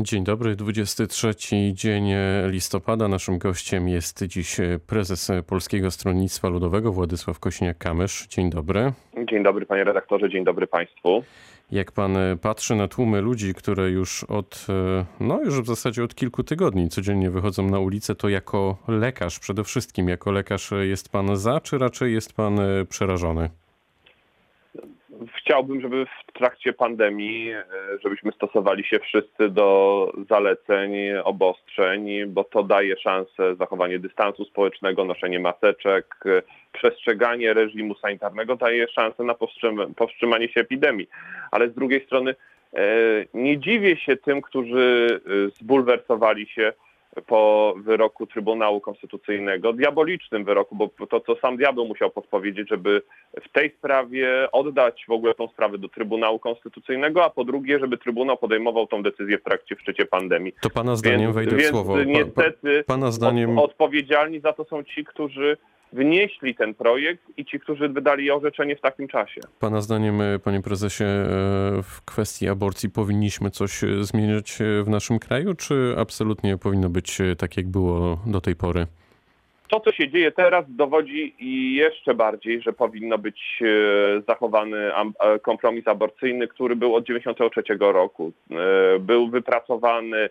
Dzień dobry, 23 dzień listopada. Naszym gościem jest dziś prezes Polskiego Stronnictwa Ludowego Władysław Kośniak-Kamysz. Dzień dobry. Dzień dobry panie redaktorze, dzień dobry państwu. Jak pan patrzy na tłumy ludzi, które już od, no już w zasadzie od kilku tygodni codziennie wychodzą na ulicę, to jako lekarz przede wszystkim, jako lekarz jest pan za, czy raczej jest pan przerażony? Chciałbym, żeby w trakcie pandemii, e, żebyśmy stosowali się wszyscy do zaleceń, obostrzeń, bo to daje szansę zachowanie dystansu społecznego, noszenie maseczek, e, przestrzeganie reżimu sanitarnego daje szansę na powstrzymanie się epidemii. Ale z drugiej strony e, nie dziwię się tym, którzy zbulwersowali się po wyroku Trybunału Konstytucyjnego, diabolicznym wyroku, bo to, co sam diabeł musiał podpowiedzieć, żeby w tej sprawie oddać w ogóle tą sprawę do Trybunału Konstytucyjnego, a po drugie, żeby Trybunał podejmował tą decyzję w trakcie w szczycie pandemii. To pana zdaniem więc, wejdę więc w słowo. niestety pana zdaniem... od, odpowiedzialni za to są ci, którzy wnieśli ten projekt i ci, którzy wydali orzeczenie w takim czasie. Pana zdaniem, e, panie prezesie, e, w kwestii aborcji powinniśmy coś e, zmieniać w naszym kraju, czy absolutnie powinno być tak, jak było do tej pory? To, co się dzieje teraz, dowodzi jeszcze bardziej, że powinno być zachowany kompromis aborcyjny, który był od 1993 roku. Był wypracowany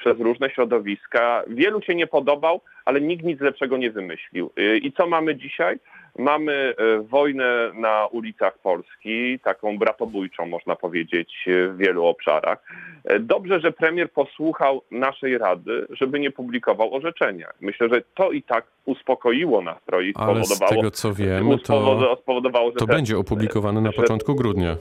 przez różne środowiska. Wielu się nie podobał, ale nikt nic lepszego nie wymyślił. Y, I co mamy dzisiaj? Mamy y, wojnę na ulicach Polski, taką bratobójczą można powiedzieć y, w wielu obszarach. Dobrze, że premier posłuchał naszej rady, żeby nie publikował orzeczenia. Myślę, że to i tak uspokoiło nastroje i spowodowało, Ale z tego co wiem, to, spowodowało, że to będzie opublikowane na początku grudnia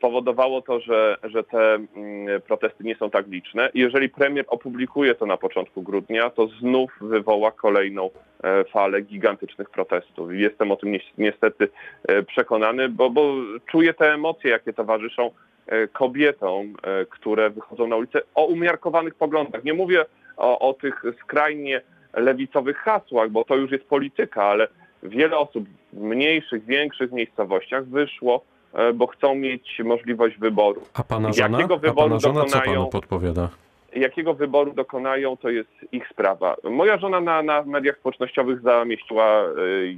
spowodowało to, że, że te mm, protesty nie są tak liczne. jeżeli premier opublikuje to na początku grudnia, to znów wywoła kolejną e, falę gigantycznych protestów. Jestem o tym niestety e, przekonany, bo, bo czuję te emocje, jakie towarzyszą e, kobietom, które wychodzą na ulicę o umiarkowanych poglądach. Nie mówię o, o tych skrajnie lewicowych hasłach, bo to już jest polityka, ale wiele osób w mniejszych, większych miejscowościach wyszło bo chcą mieć możliwość wyboru. A pana żona, jakiego wyboru A pana żona dokonają, co panu podpowiada? Jakiego wyboru dokonają, to jest ich sprawa. Moja żona na, na mediach społecznościowych zamieściła e,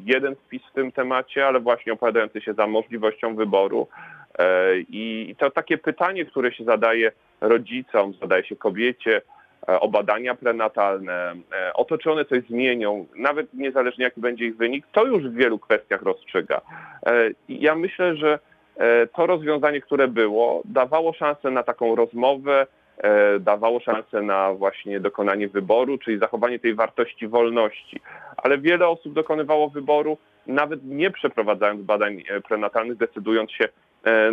jeden wpis w tym temacie, ale właśnie opowiadający się za możliwością wyboru. E, I to takie pytanie, które się zadaje rodzicom, zadaje się kobiecie, o badania prenatalne, o to, czy one coś zmienią, nawet niezależnie jaki będzie ich wynik, to już w wielu kwestiach rozstrzyga. Ja myślę, że E, to rozwiązanie, które było, dawało szansę na taką rozmowę, e, dawało szansę na właśnie dokonanie wyboru, czyli zachowanie tej wartości wolności. Ale wiele osób dokonywało wyboru, nawet nie przeprowadzając badań e, prenatalnych, decydując się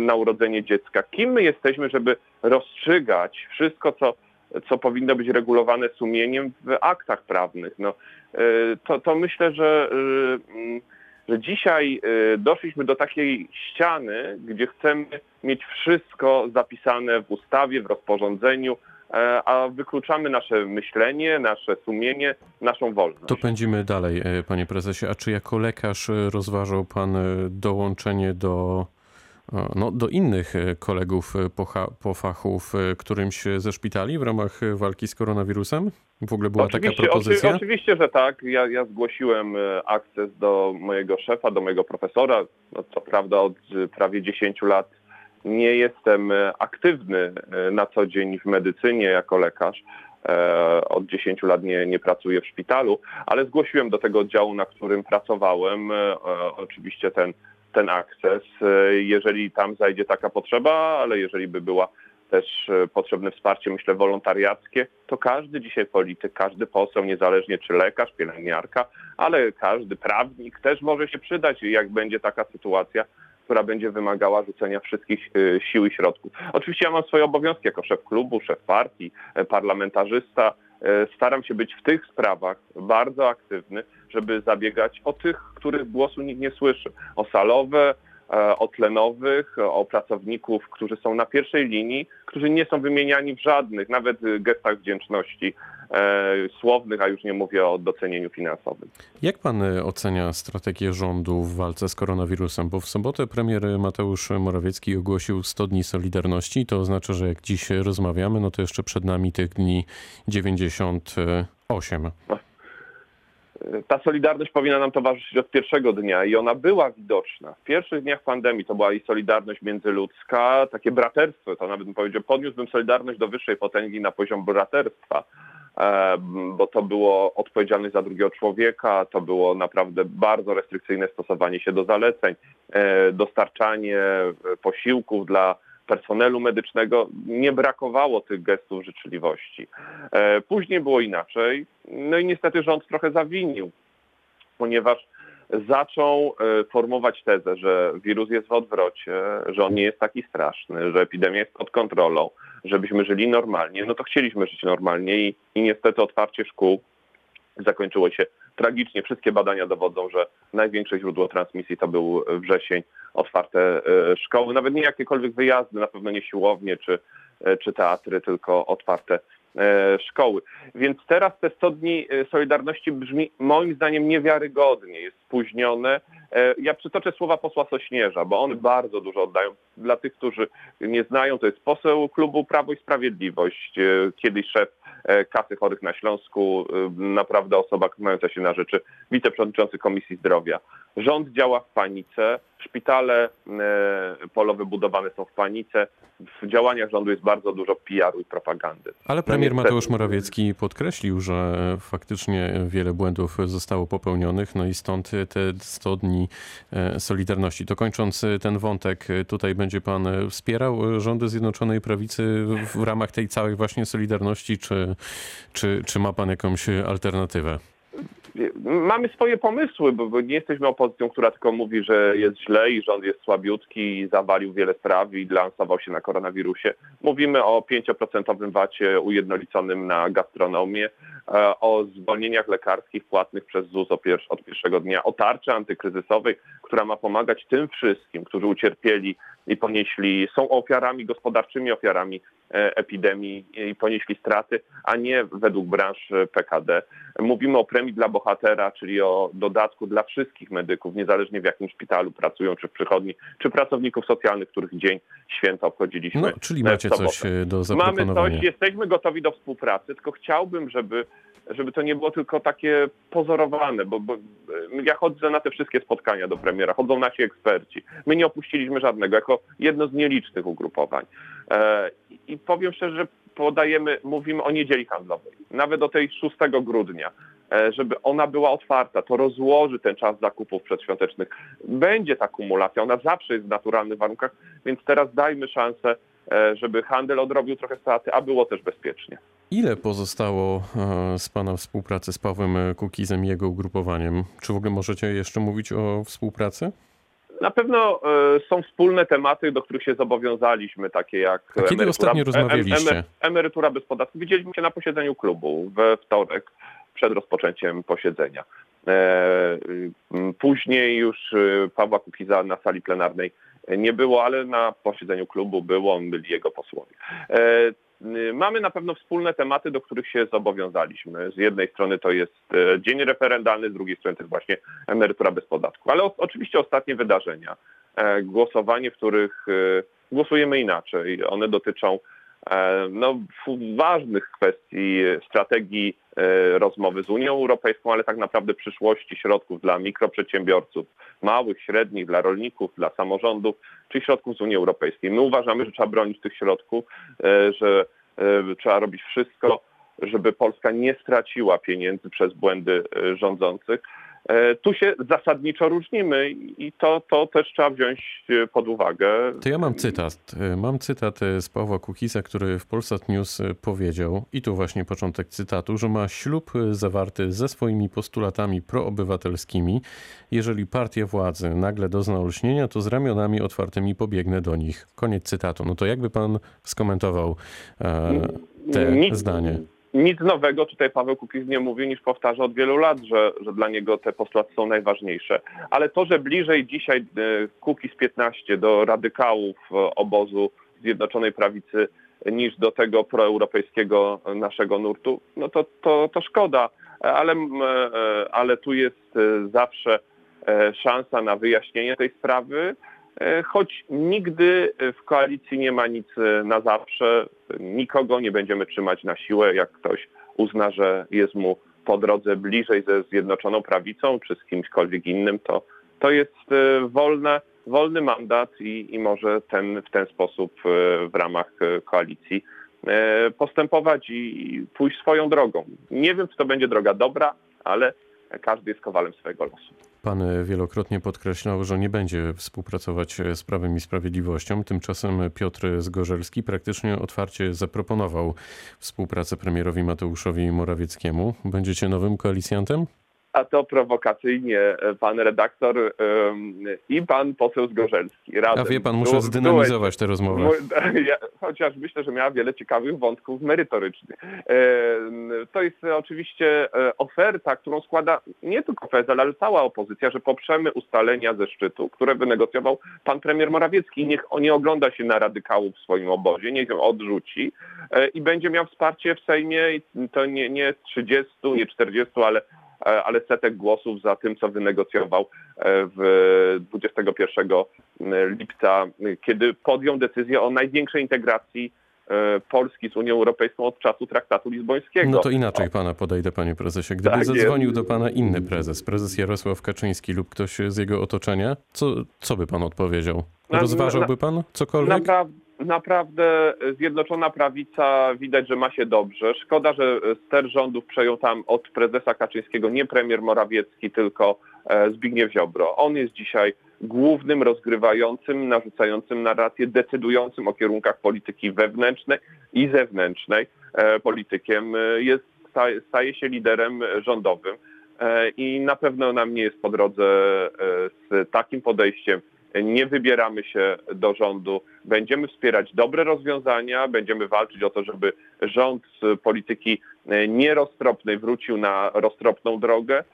na urodzenie dziecka. Kim my jesteśmy, żeby rozstrzygać wszystko, co, co powinno być regulowane sumieniem w aktach prawnych? No, to, to myślę, że że dzisiaj y, doszliśmy do takiej ściany, gdzie chcemy mieć wszystko zapisane w ustawie, w rozporządzeniu, e, a wykluczamy nasze myślenie, nasze sumienie, naszą wolność. To pędzimy dalej, e, panie prezesie. A czy jako lekarz rozważał pan e, dołączenie do no, do innych e, kolegów e, po, po fachu w którymś ze szpitali w ramach walki z koronawirusem? W ogóle była oczywiście, taka propozycja? oczywiście, że tak. Ja, ja zgłosiłem e, akces do mojego szefa, do mojego profesora. No, co prawda od prawie 10 lat nie jestem aktywny na co dzień w medycynie jako lekarz. Od 10 lat nie, nie pracuję w szpitalu, ale zgłosiłem do tego oddziału, na którym pracowałem, oczywiście ten ten akces, e, jeżeli tam zajdzie taka potrzeba, ale jeżeli by była też e, potrzebne wsparcie, myślę, wolontariackie, to każdy dzisiaj polityk, każdy poseł, niezależnie czy lekarz, pielęgniarka, ale każdy prawnik też może się przydać, jak będzie taka sytuacja, która będzie wymagała rzucenia wszystkich e, sił i środków. Oczywiście ja mam swoje obowiązki jako szef klubu, szef partii, parlamentarzysta. Staram się być w tych sprawach bardzo aktywny, żeby zabiegać o tych, których głosu nikt nie słyszy. O salowe, e, o tlenowych, o pracowników, którzy są na pierwszej linii, którzy nie są wymieniani w żadnych, nawet gestach wdzięczności słownych, a już nie mówię o docenieniu finansowym. Jak pan ocenia strategię rządu w walce z koronawirusem? Bo w sobotę premier Mateusz Morawiecki ogłosił 100 dni Solidarności. To oznacza, że jak dziś rozmawiamy, no to jeszcze przed nami tych dni 98. Ta solidarność powinna nam towarzyszyć od pierwszego dnia i ona była widoczna. W pierwszych dniach pandemii to była i solidarność międzyludzka, takie braterstwo, to nawet bym powiedział, podniósłbym solidarność do wyższej potęgi na poziom braterstwa, e, bo to było odpowiedzialność za drugiego człowieka, to było naprawdę bardzo restrykcyjne stosowanie się do zaleceń, e, dostarczanie posiłków dla personelu medycznego nie brakowało tych gestów życzliwości. E, później było inaczej. No i niestety rząd trochę zawinił, ponieważ zaczął e, formować tezę, że wirus jest w odwrocie, że on nie jest taki straszny, że epidemia jest pod kontrolą, żebyśmy żyli normalnie. No to chcieliśmy żyć normalnie i, i niestety otwarcie szkół zakończyło się tragicznie. Wszystkie badania dowodzą, że największe źródło transmisji to był wrzesień, otwarte e, szkoły, nawet nie jakiekolwiek wyjazdy, na pewno nie siłownie czy, e, czy teatry, tylko otwarte e, szkoły. Więc teraz te 100 dni Solidarności brzmi moim zdaniem niewiarygodnie, jest spóźnione. Ja przytoczę słowa posła Sośnierza, bo one bardzo dużo oddają. Dla tych, którzy nie znają, to jest poseł klubu Prawo i Sprawiedliwość, kiedyś szef kasy chorych na Śląsku, naprawdę osoba mająca się na rzeczy, wiceprzewodniczący Komisji Zdrowia. Rząd działa w panice, szpitale e, polowe budowane są w panice, w działaniach rządu jest bardzo dużo PR-u i propagandy. Ale premier Mateusz Morawiecki podkreślił, że faktycznie wiele błędów zostało popełnionych, no i stąd te 100 dni e, Solidarności. To kończąc ten wątek, tutaj będzie pan wspierał rządy Zjednoczonej Prawicy w ramach tej całej właśnie Solidarności, czy, czy, czy ma pan jakąś alternatywę? Mamy swoje pomysły, bo nie jesteśmy opozycją, która tylko mówi, że jest źle i rząd jest słabiutki i zawalił wiele spraw i lansował się na koronawirusie. Mówimy o 5% VAT-cie ujednoliconym na gastronomię, e, o zwolnieniach lekarskich płatnych przez ZUS od pierwszego dnia, o tarczy antykryzysowej, która ma pomagać tym wszystkim, którzy ucierpieli i ponieśli, są ofiarami gospodarczymi, ofiarami e, epidemii i ponieśli straty, a nie według branż e, PKD. Mówimy o premii dla bohatera, czyli o dodatku dla wszystkich medyków, niezależnie w jakim szpitalu pracują, czy w przychodni, czy pracowników socjalnych, których dzień święta obchodziliśmy. No, czyli macie coś e, do zaproponowania. Mamy coś, jesteśmy gotowi do współpracy, tylko chciałbym, żeby żeby to nie było tylko takie pozorowane, bo, bo, ja chodzę na te wszystkie spotkania do premiera, chodzą nasi eksperci. My nie opuściliśmy żadnego, jako jedno z nielicznych ugrupowań. E, I powiem szczerze, że podajemy, mówimy o niedzieli handlowej, nawet o tej 6 grudnia, e, żeby ona była otwarta, to rozłoży ten czas zakupów przedświątecznych. Będzie ta kumulacja, ona zawsze jest w naturalnych warunkach, więc teraz dajmy szansę, e, żeby handel odrobił trochę straty, a było też bezpiecznie. Ile pozostało z Pana współpracy z Pawłem Kukizem i jego ugrupowaniem? Czy w ogóle możecie jeszcze mówić o współpracy? Na pewno e, są wspólne tematy, do których się zobowiązaliśmy, takie jak A kiedy ostatnio rozmawialiście? emerytura bez podatku. Widzieliśmy się na posiedzeniu klubu we wtorek przed rozpoczęciem posiedzenia. E, później już e, Pawła Kukiza na sali plenarnej nie było, ale na posiedzeniu klubu było, on byli jego posłowie. Y, mamy na pewno wspólne tematy, do których się zobowiązaliśmy. Z jednej strony to jest e, dzień referendalny, z drugiej strony to jest właśnie emerytura bez podatku. Ale oczywiście ostatnie wydarzenia, e, głosowanie, w których e, głosujemy inaczej. One dotyczą no, ważnych kwestii strategii rozmowy z Unią Europejską, ale tak naprawdę przyszłości środków dla mikroprzedsiębiorców, małych, średnich, dla rolników, dla samorządów, czyli środków z Unii Europejskiej. My uważamy, że trzeba bronić tych środków, że trzeba robić wszystko, żeby Polska nie straciła pieniędzy przez błędy rządzących. E, tu się zasadniczo różnimy i to, to też trzeba wziąć e, pod uwagę. To ja mam cytat. E, mam cytat z Pawła Kukiza, który w Polsat News powiedział, i tu właśnie początek cytatu, że ma ślub zawarty ze swoimi postulatami proobywatelskimi. Jeżeli partia władzy nagle dozna olśnienia, to z ramionami otwartymi pobiegnę do nich. Koniec cytatu. No to jakby pan skomentował te Nic. zdanie? Nic nowego tutaj Paweł Kukiz nie mówi, niż powtarza od wielu lat, że, że dla niego te postulaty są najważniejsze. Ale to, że bliżej dzisiaj e, Kukiz 15 do radykałów e, obozu Zjednoczonej Prawicy niż do tego proeuropejskiego naszego nurtu, no to, to, to szkoda, ale, ale tu jest zawsze szansa na wyjaśnienie tej sprawy, choć nigdy w koalicji nie ma nic na zawsze, nikogo nie będziemy trzymać na siłę, jak ktoś uzna, że jest mu po drodze bliżej ze Zjednoczoną Prawicą czy z kimśkolwiek innym, to, to jest wolne wolny mandat i, i może ten, w ten sposób e, w ramach e, koalicji e, postępować i pójść swoją drogą. Nie wiem, czy to będzie droga dobra, ale każdy jest kowalem swojego losu. Pan wielokrotnie podkreślał, że nie będzie współpracować z Prawem i Sprawiedliwością. Tymczasem Piotr Zgorzelski praktycznie otwarcie zaproponował współpracę premierowi Mateuszowi Morawieckiemu. Będziecie nowym koalicjantem? A to prowokacyjnie pan redaktor i pan poseł Zgorzelski. Razem. A wie pan, muszę zdynamizować tę rozmowę. Ja, chociaż myślę, że miała wiele ciekawych wątków merytorycznych. To jest oczywiście e, oferta, którą składa nie tylko PSL, ale cała opozycja, że poprzemy ustalenia ze szczytu, które wynegocjował pan premier Morawiecki. Niech on nie ogląda się na radykałów w swoim obozie, niech ją odrzuci e, i będzie miał wsparcie w Sejmie, to nie, nie 30, nie 40, ale E, ale setek głosów za tym, co wynegocjował e, w 21 lipca, kiedy podjął decyzję o największej integracji e, Polski z Unią Europejską od czasu traktatu lizbońskiego. No to inaczej pana podejdę, panie prezesie. Gdyby tak zadzwonił jest. do pana inny prezes, prezes Jarosław Kaczyński lub ktoś z jego otoczenia, co, co by pan odpowiedział? Rozważałby pan cokolwiek? Naprawdę naprawdę Zjednoczona Prawica widać, że ma się dobrze. Szkoda, że ster rządów przejął tam od prezesa Kaczyńskiego nie premier Morawiecki, tylko e, Zbigniew Ziobro. On jest dzisiaj głównym rozgrywającym, narzucającym narrację, decydującym o kierunkach polityki wewnętrznej i zewnętrznej. E, politykiem e, jest, staje się liderem rządowym i na pewno nam nie jest po drodze z takim podejściem nie wybieramy się do rządu. Będziemy wspierać dobre rozwiązania, będziemy walczyć o to, żeby rząd z polityki nieroztropnej wrócił na roztropną drogę,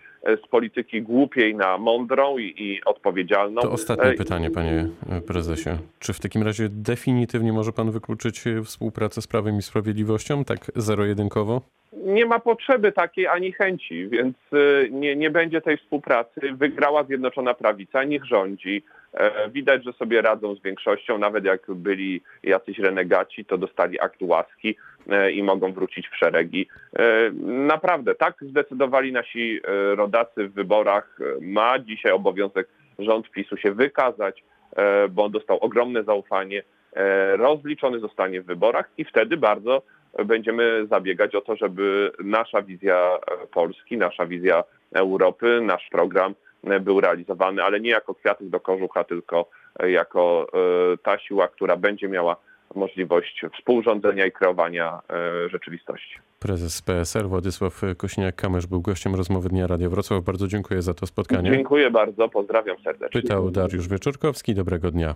z polityki głupiej na mądrą i, i odpowiedzialną. To ostatnie pytanie, panie prezesie. Czy w takim razie definitywnie może pan wykluczyć współpracę z Prawem i Sprawiedliwością, tak zero-jedynkowo? Nie ma potrzeby takiej ani chęci, więc y, nie, nie będzie tej współpracy. Wygrała Zjednoczona Prawica, niech rządzi. E, widać, że sobie radzą z większością, nawet jak byli jacyś renegaci, to dostali akt łaski e, i mogą wrócić w szeregi. E, naprawdę, tak zdecydowali nasi rodacy w wyborach. Ma dzisiaj obowiązek rząd PiSu się wykazać, bo on dostał ogromne zaufanie. Rozliczony zostanie w wyborach i wtedy bardzo będziemy zabiegać o to, żeby nasza wizja Polski, nasza wizja Europy, nasz program był realizowany, ale nie jako kwiatek do kożucha, tylko jako e, ta siła, która będzie miała możliwość współrządzenia i kreowania e, rzeczywistości. Prezes PSL Władysław Kośniak-Kamysz był gościem rozmowy Dnia Radia Wrocław. Bardzo dziękuję za to spotkanie. Dziękuję bardzo, pozdrawiam serdecznie. Pytał Dariusz Wieczorkowski. Dobrego dnia.